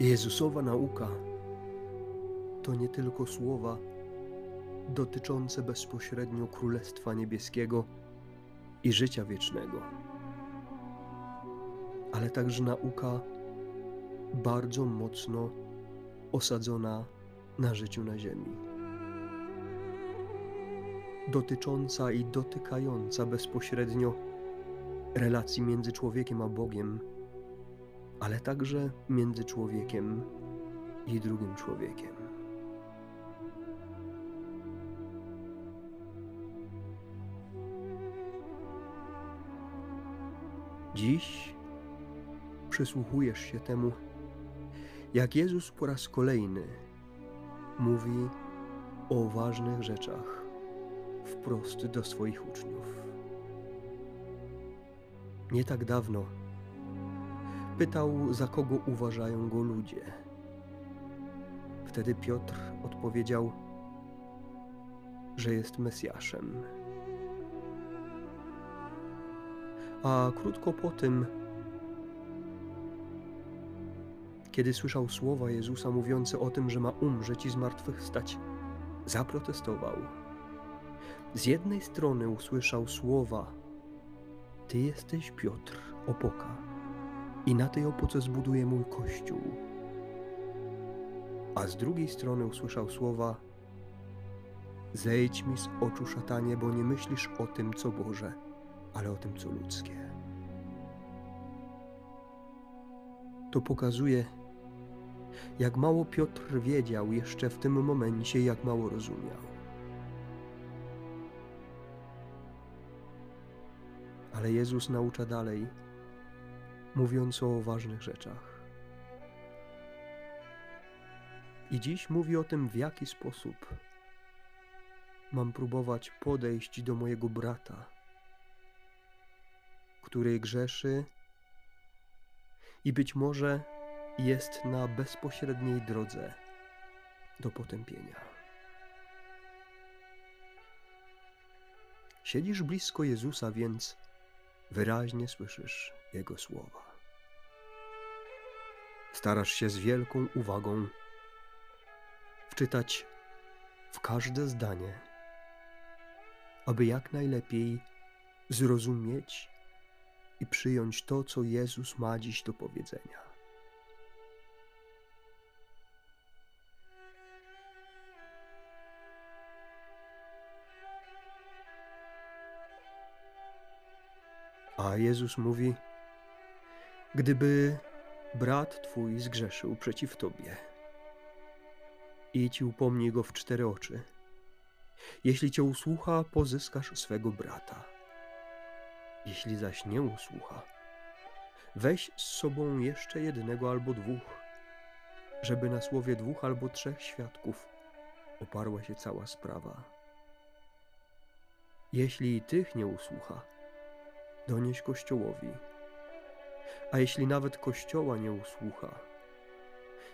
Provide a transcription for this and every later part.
Jezusowa nauka to nie tylko słowa dotyczące bezpośrednio Królestwa Niebieskiego i życia wiecznego, ale także nauka bardzo mocno osadzona na życiu na Ziemi. Dotycząca i dotykająca bezpośrednio relacji między człowiekiem a Bogiem, ale także między człowiekiem i drugim człowiekiem. Dziś przysłuchujesz się temu, jak Jezus po raz kolejny mówi o ważnych rzeczach wprost do swoich uczniów. Nie tak dawno pytał, za kogo uważają go ludzie. Wtedy Piotr odpowiedział, że jest Mesjaszem. A krótko po tym, kiedy słyszał słowa Jezusa mówiące o tym, że ma umrzeć i zmartwychwstać, zaprotestował. Z jednej strony usłyszał słowa: Ty jesteś Piotr, opoka, i na tej opoce zbuduję mój kościół. A z drugiej strony usłyszał słowa: Zejdź mi z oczu, szatanie, bo nie myślisz o tym, co Boże, ale o tym, co ludzkie. To pokazuje, jak mało Piotr wiedział jeszcze w tym momencie, jak mało rozumiał. Ale Jezus naucza dalej, mówiąc o ważnych rzeczach. I dziś mówi o tym, w jaki sposób mam próbować podejść do mojego brata, który grzeszy i być może jest na bezpośredniej drodze do potępienia. Siedzisz blisko Jezusa, więc wyraźnie słyszysz Jego słowa. Starasz się z wielką uwagą wczytać w każde zdanie, aby jak najlepiej zrozumieć i przyjąć to, co Jezus ma dziś do powiedzenia. A Jezus mówi: Gdyby brat twój zgrzeszył przeciw tobie, idź i upomnij go w cztery oczy. Jeśli cię usłucha, pozyskasz swego brata. Jeśli zaś nie usłucha, weź z sobą jeszcze jednego albo dwóch, żeby na słowie dwóch albo trzech świadków oparła się cała sprawa. Jeśli i tych nie usłucha, donieś Kościołowi. A jeśli nawet Kościoła nie usłucha,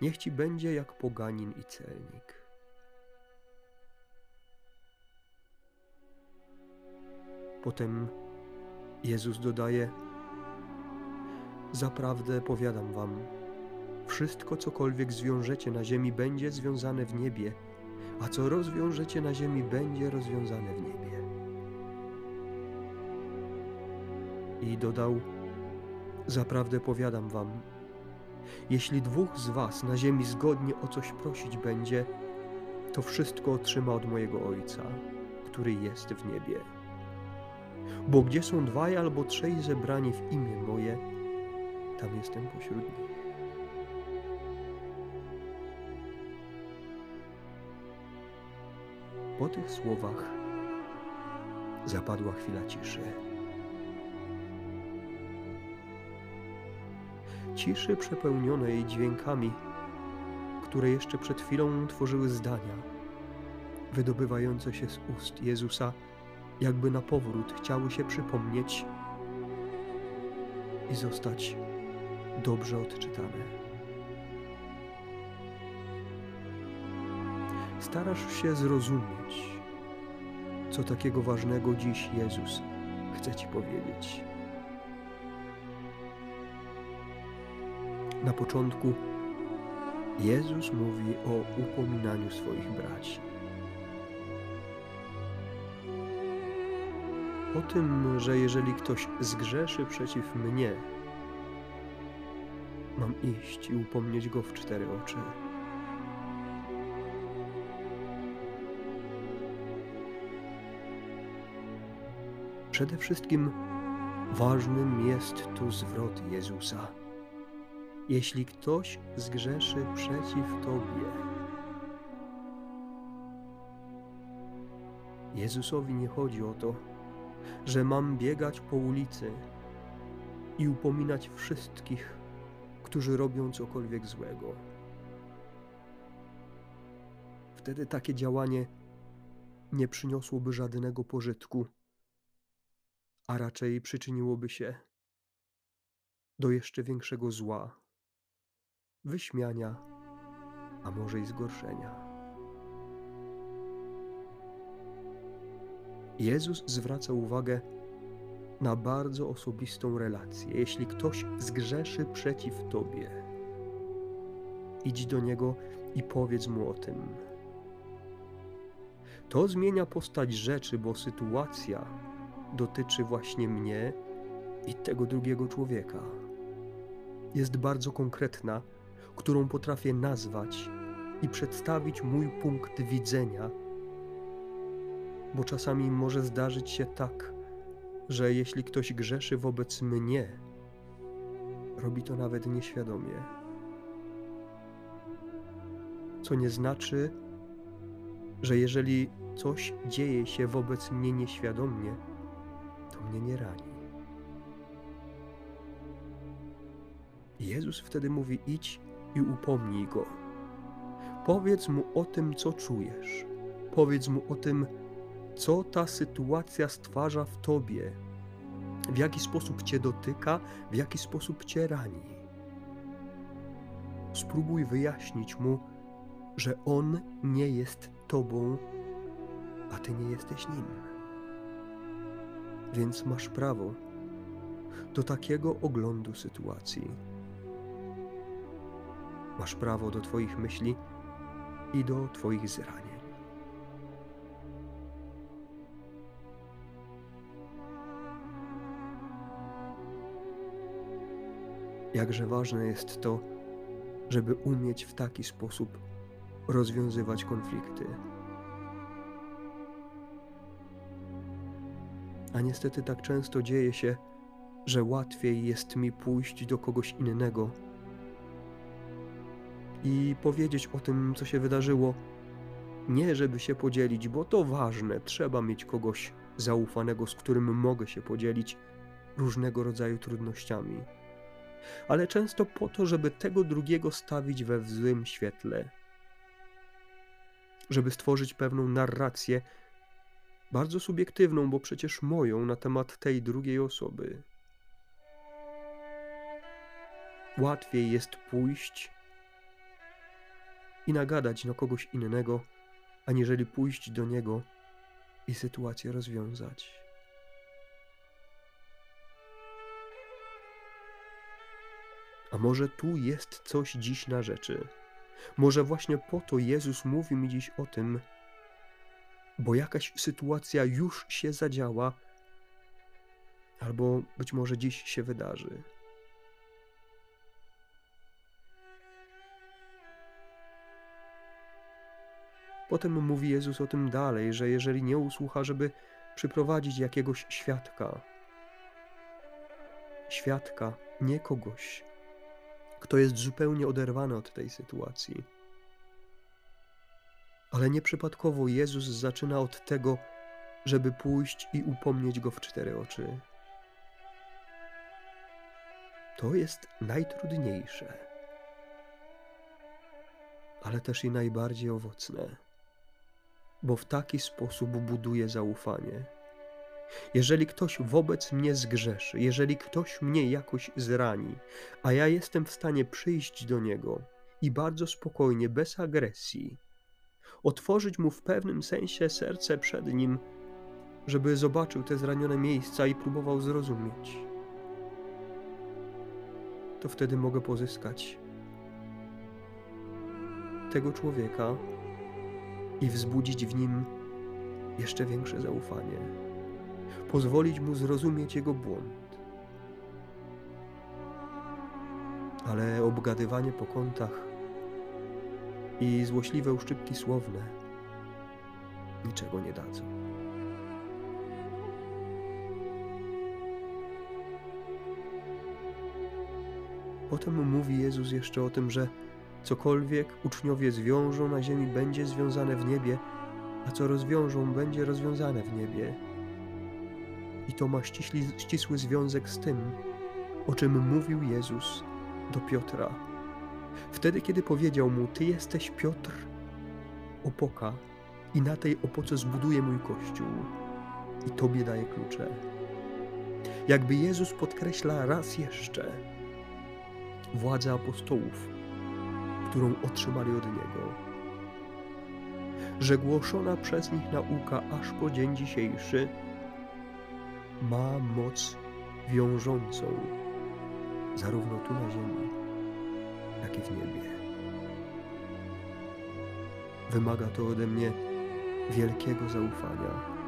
niech ci będzie jak poganin i celnik. Potem Jezus dodaje: Zaprawdę powiadam wam, wszystko cokolwiek zwiążecie na ziemi będzie związane w niebie, a co rozwiążecie na ziemi będzie rozwiązane w niebie. I dodał: Zaprawdę powiadam wam, jeśli dwóch z was na ziemi zgodnie o coś prosić będzie, to wszystko otrzyma od mojego Ojca, który jest w niebie. Bo gdzie są dwaj albo trzej zebrani w imię moje, tam jestem pośród nich. Po tych słowach zapadła chwila ciszy. Ciszy przepełnionej dźwiękami, które jeszcze przed chwilą tworzyły zdania, wydobywające się z ust Jezusa, jakby na powrót chciały się przypomnieć i zostać dobrze odczytane. Starasz się zrozumieć, co takiego ważnego dziś Jezus chce Ci powiedzieć. Na początku Jezus mówi o upominaniu swoich braci. O tym, że jeżeli ktoś zgrzeszy przeciw mnie, mam iść i upomnieć go w cztery oczy. Przede wszystkim ważnym jest tu zwrot Jezusa. Jeśli ktoś zgrzeszy przeciw Tobie, Jezusowi nie chodzi o to, że mam biegać po ulicy i upominać wszystkich, którzy robią cokolwiek złego. Wtedy takie działanie nie przyniosłoby żadnego pożytku, a raczej przyczyniłoby się do jeszcze większego zła, wyśmiania, a może i zgorszenia. Jezus zwraca uwagę na bardzo osobistą relację. Jeśli ktoś zgrzeszy przeciw Tobie, idź do niego i powiedz mu o tym. To zmienia postać rzeczy, bo sytuacja dotyczy właśnie mnie i tego drugiego człowieka. Jest bardzo konkretna, którą potrafię nazwać i przedstawić mój punkt widzenia bo czasami może zdarzyć się tak, że jeśli ktoś grzeszy wobec mnie, robi to nawet nieświadomie. Co nie znaczy, że jeżeli coś dzieje się wobec mnie nieświadomie, to mnie nie rani. Jezus wtedy mówi: idź i upomnij go. Powiedz mu o tym, co czujesz. Powiedz mu o tym, co ta sytuacja stwarza w tobie, w jaki sposób cię dotyka, w jaki sposób cię rani. Spróbuj wyjaśnić mu, że on nie jest tobą, a ty nie jesteś nim. Więc masz prawo do takiego oglądu sytuacji. Masz prawo do Twoich myśli i do Twoich zranień. jakże ważne jest to, żeby umieć w taki sposób rozwiązywać konflikty. A niestety tak często dzieje się, że łatwiej jest mi pójść do kogoś innego i powiedzieć o tym, co się wydarzyło, nie żeby się podzielić, bo to ważne, trzeba mieć kogoś zaufanego, z którym mogę się podzielić różnego rodzaju trudnościami. Ale często po to, żeby tego drugiego stawić we złym świetle, żeby stworzyć pewną narrację, bardzo subiektywną, bo przecież moją na temat tej drugiej osoby. Łatwiej jest pójść i nagadać na kogoś innego, aniżeli pójść do niego i sytuację rozwiązać. A może tu jest coś dziś na rzeczy? Może właśnie po to Jezus mówi mi dziś o tym, bo jakaś sytuacja już się zadziała, albo być może dziś się wydarzy. Potem mówi Jezus o tym dalej, że jeżeli nie usłucha, żeby przyprowadzić jakiegoś świadka, świadka, nie kogoś, kto jest zupełnie oderwany od tej sytuacji. Ale nieprzypadkowo Jezus zaczyna od tego, żeby pójść i upomnieć go w cztery oczy. To jest najtrudniejsze, ale też i najbardziej owocne, bo w taki sposób buduje zaufanie. Jeżeli ktoś wobec mnie zgrzeszy, jeżeli ktoś mnie jakoś zrani, a ja jestem w stanie przyjść do niego i bardzo spokojnie, bez agresji, otworzyć mu w pewnym sensie serce przed nim, żeby zobaczył te zranione miejsca i próbował zrozumieć, to wtedy mogę pozyskać tego człowieka i wzbudzić w nim jeszcze większe zaufanie, pozwolić mu zrozumieć jego błąd. Ale obgadywanie po kątach i złośliwe uszczypki słowne niczego nie dadzą. Potem mówi Jezus jeszcze o tym, że cokolwiek uczniowie zwiążą na ziemi, będzie związane w niebie, a co rozwiążą, będzie rozwiązane w niebie. I to ma ścisły związek z tym, o czym mówił Jezus do Piotra. Wtedy, kiedy powiedział mu: Ty jesteś Piotr, opoka, i na tej opoce zbuduję mój kościół, i Tobie daję klucze. Jakby Jezus podkreśla raz jeszcze władzę apostołów, którą otrzymali od Niego, że głoszona przez nich nauka aż po dzień dzisiejszy ma moc wiążącą zarówno tu na ziemi, jak i w niebie. Wymaga to ode mnie wielkiego zaufania.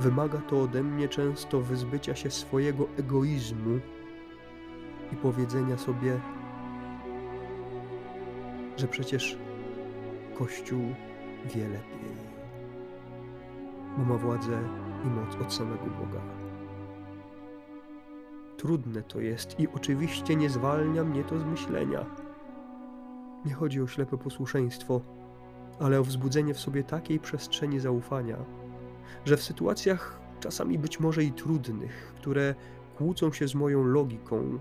Wymaga to ode mnie często wyzbycia się swojego egoizmu i powiedzenia sobie, że przecież Kościół wie lepiej, bo ma władzę i moc od samego Boga. Trudne to jest i oczywiście nie zwalnia mnie to z myślenia. Nie chodzi o ślepe posłuszeństwo, ale o wzbudzenie w sobie takiej przestrzeni zaufania, że w sytuacjach czasami być może i trudnych, które kłócą się z moją logiką,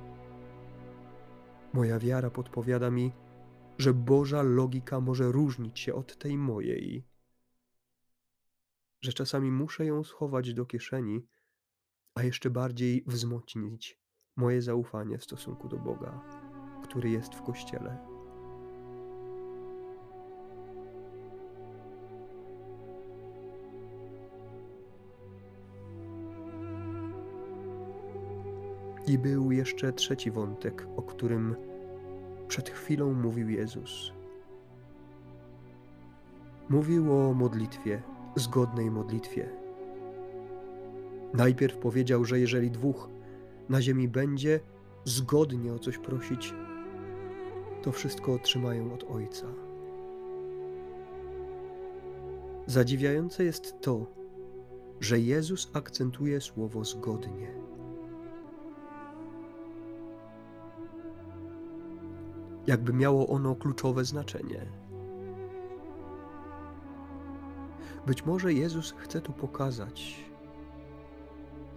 moja wiara podpowiada mi, że Boża logika może różnić się od tej mojej, że czasami muszę ją schować do kieszeni, a jeszcze bardziej wzmocnić moje zaufanie w stosunku do Boga, który jest w Kościele. I był jeszcze trzeci wątek, o którym przed chwilą mówił Jezus. Mówił o modlitwie, zgodnej modlitwie. Najpierw powiedział, że jeżeli dwóch na ziemi będzie zgodnie o coś prosić, to wszystko otrzymają od Ojca. Zadziwiające jest to, że Jezus akcentuje słowo zgodnie. Jakby miało ono kluczowe znaczenie. Być może Jezus chce tu pokazać,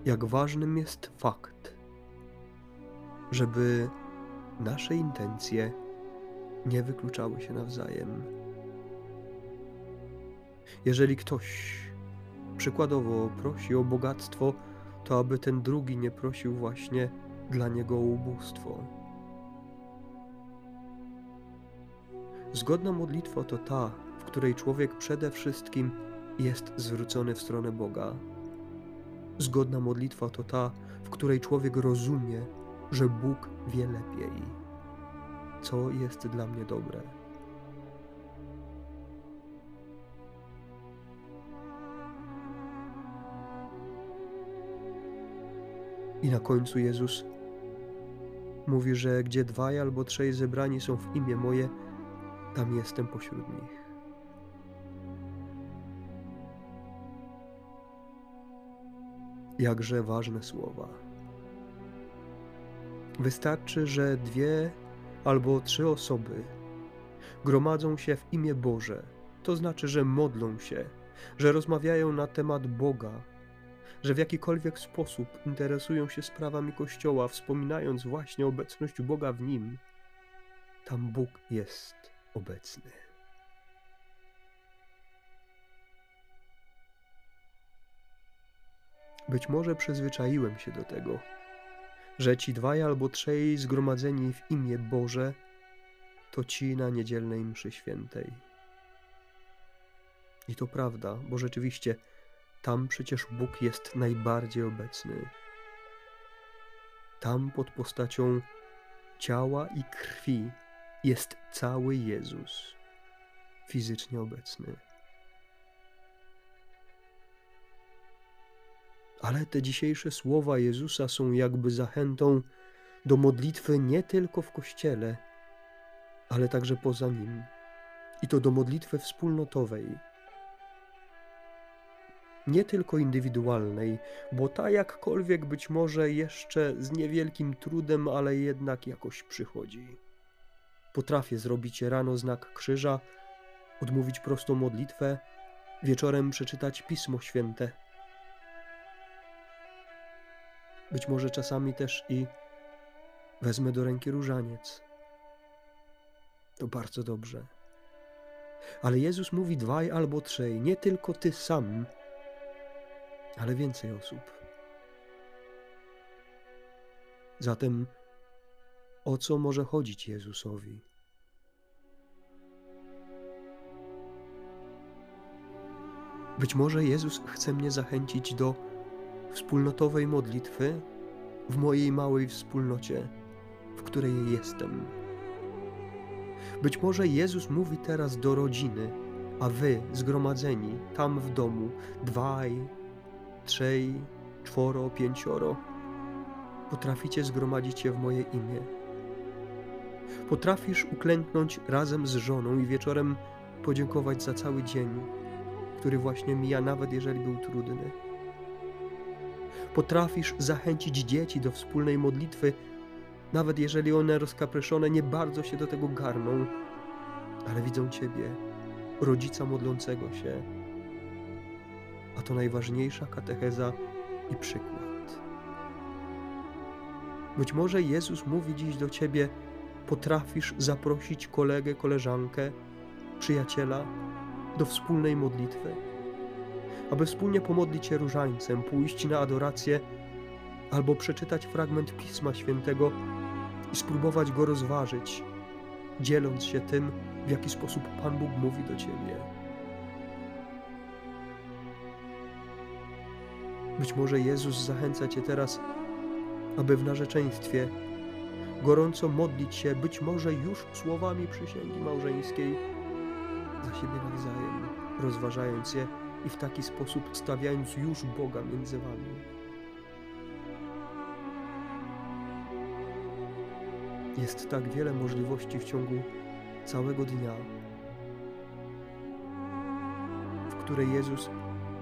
jak ważnym jest fakt, żeby nasze intencje nie wykluczały się nawzajem. Jeżeli ktoś przykładowo prosi o bogactwo, to aby ten drugi nie prosił właśnie dla niego o ubóstwo. Zgodna modlitwa to ta, w której człowiek przede wszystkim jest zwrócony w stronę Boga. Zgodna modlitwa to ta, w której człowiek rozumie, że Bóg wie lepiej, co jest dla mnie dobre. I na końcu Jezus mówi, że gdzie dwaj albo trzej zebrani są w imię moje, tam jestem pośród nich. Jakże ważne słowa. Wystarczy, że dwie albo trzy osoby gromadzą się w imię Boże, to znaczy, że modlą się, że rozmawiają na temat Boga, że w jakikolwiek sposób interesują się sprawami Kościoła, wspominając właśnie obecność Boga w nim. Tam Bóg jest obecny. Być może przyzwyczaiłem się do tego, że ci dwaj albo trzej zgromadzeni w imię Boże to ci na niedzielnej mszy świętej. I to prawda, bo rzeczywiście tam przecież Bóg jest najbardziej obecny. Tam pod postacią ciała i krwi jest cały Jezus fizycznie obecny. Ale te dzisiejsze słowa Jezusa są jakby zachętą do modlitwy nie tylko w kościele, ale także poza nim. I to do modlitwy wspólnotowej. Nie tylko indywidualnej, bo ta jakkolwiek być może jeszcze z niewielkim trudem, ale jednak jakoś przychodzi. Potrafię zrobić rano znak krzyża, odmówić prostą modlitwę, wieczorem przeczytać Pismo Święte. Być może czasami też i wezmę do ręki różaniec. To bardzo dobrze. Ale Jezus mówi dwaj albo trzej, nie tylko ty sam, ale więcej osób. Zatem o co może chodzić Jezusowi? Być może Jezus chce mnie zachęcić do wspólnotowej modlitwy w mojej małej wspólnocie, w której jestem. Być może Jezus mówi teraz do rodziny, a wy zgromadzeni tam w domu, dwaj, trzej, czworo, pięcioro, potraficie zgromadzić się w moje imię. Potrafisz uklęknąć razem z żoną i wieczorem podziękować za cały dzień, który właśnie mija, nawet jeżeli był trudny. Potrafisz zachęcić dzieci do wspólnej modlitwy, nawet jeżeli one rozkapryszone nie bardzo się do tego garną, ale widzą Ciebie, rodzica modlącego się. A to najważniejsza katecheza i przykład. Być może Jezus mówi dziś do Ciebie, potrafisz zaprosić kolegę, koleżankę, przyjaciela do wspólnej modlitwy, aby wspólnie pomodlić się różańcem, pójść na adorację albo przeczytać fragment Pisma Świętego i spróbować go rozważyć, dzieląc się tym, w jaki sposób Pan Bóg mówi do Ciebie. Być może Jezus zachęca Cię teraz, aby w narzeczeństwie gorąco modlić się, być może już słowami przysięgi małżeńskiej, za siebie nawzajem, rozważając je i w taki sposób stawiając już Boga między Wami. Jest tak wiele możliwości w ciągu całego dnia, w które Jezus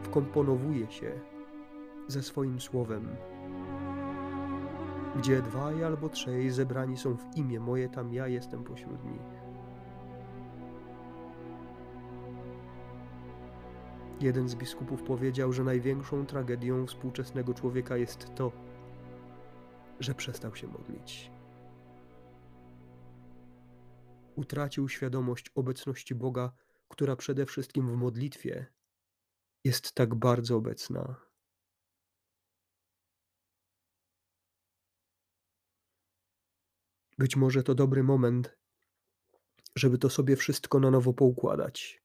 wkomponowuje się ze swoim słowem. Gdzie dwaj albo trzej zebrani są w imię moje, tam ja jestem pośród nich. Jeden z biskupów powiedział, że największą tragedią współczesnego człowieka jest to, że przestał się modlić. Utracił świadomość obecności Boga, która przede wszystkim w modlitwie jest tak bardzo obecna. Być może to dobry moment, żeby to sobie wszystko na nowo poukładać.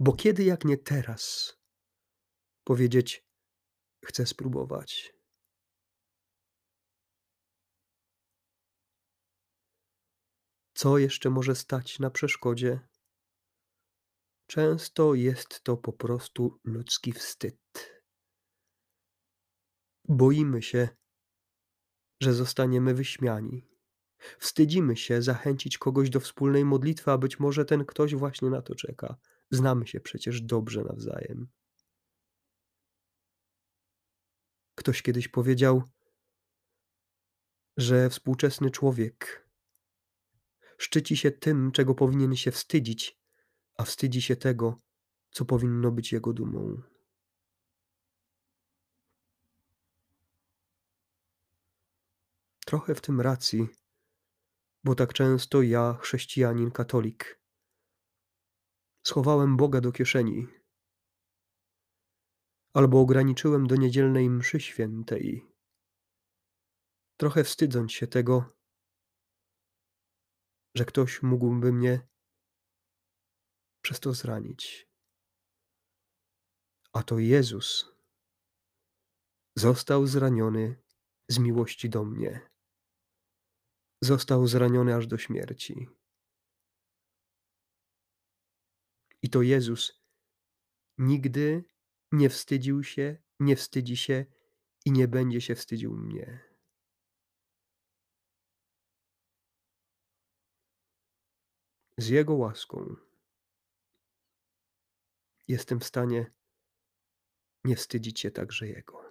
Bo kiedy jak nie teraz powiedzieć, chcę spróbować. Co jeszcze może stać na przeszkodzie? Często jest to po prostu ludzki wstyd. Boimy się, że zostaniemy wyśmiani. Wstydzimy się zachęcić kogoś do wspólnej modlitwy, a być może ten ktoś właśnie na to czeka. Znamy się przecież dobrze nawzajem. Ktoś kiedyś powiedział, że współczesny człowiek szczyci się tym, czego powinien się wstydzić, a wstydzi się tego, co powinno być jego dumą. Trochę w tym racji, bo tak często ja, chrześcijanin, katolik, Schowałem Boga do kieszeni. Albo ograniczyłem do niedzielnej mszy świętej. Trochę wstydząc się tego, że ktoś mógłby mnie przez to zranić. A to Jezus został zraniony z miłości do mnie. Został zraniony aż do śmierci. I to Jezus nigdy nie wstydził się, nie wstydzi się i nie będzie się wstydził mnie. Z Jego łaską jestem w stanie nie wstydzić się także Jego.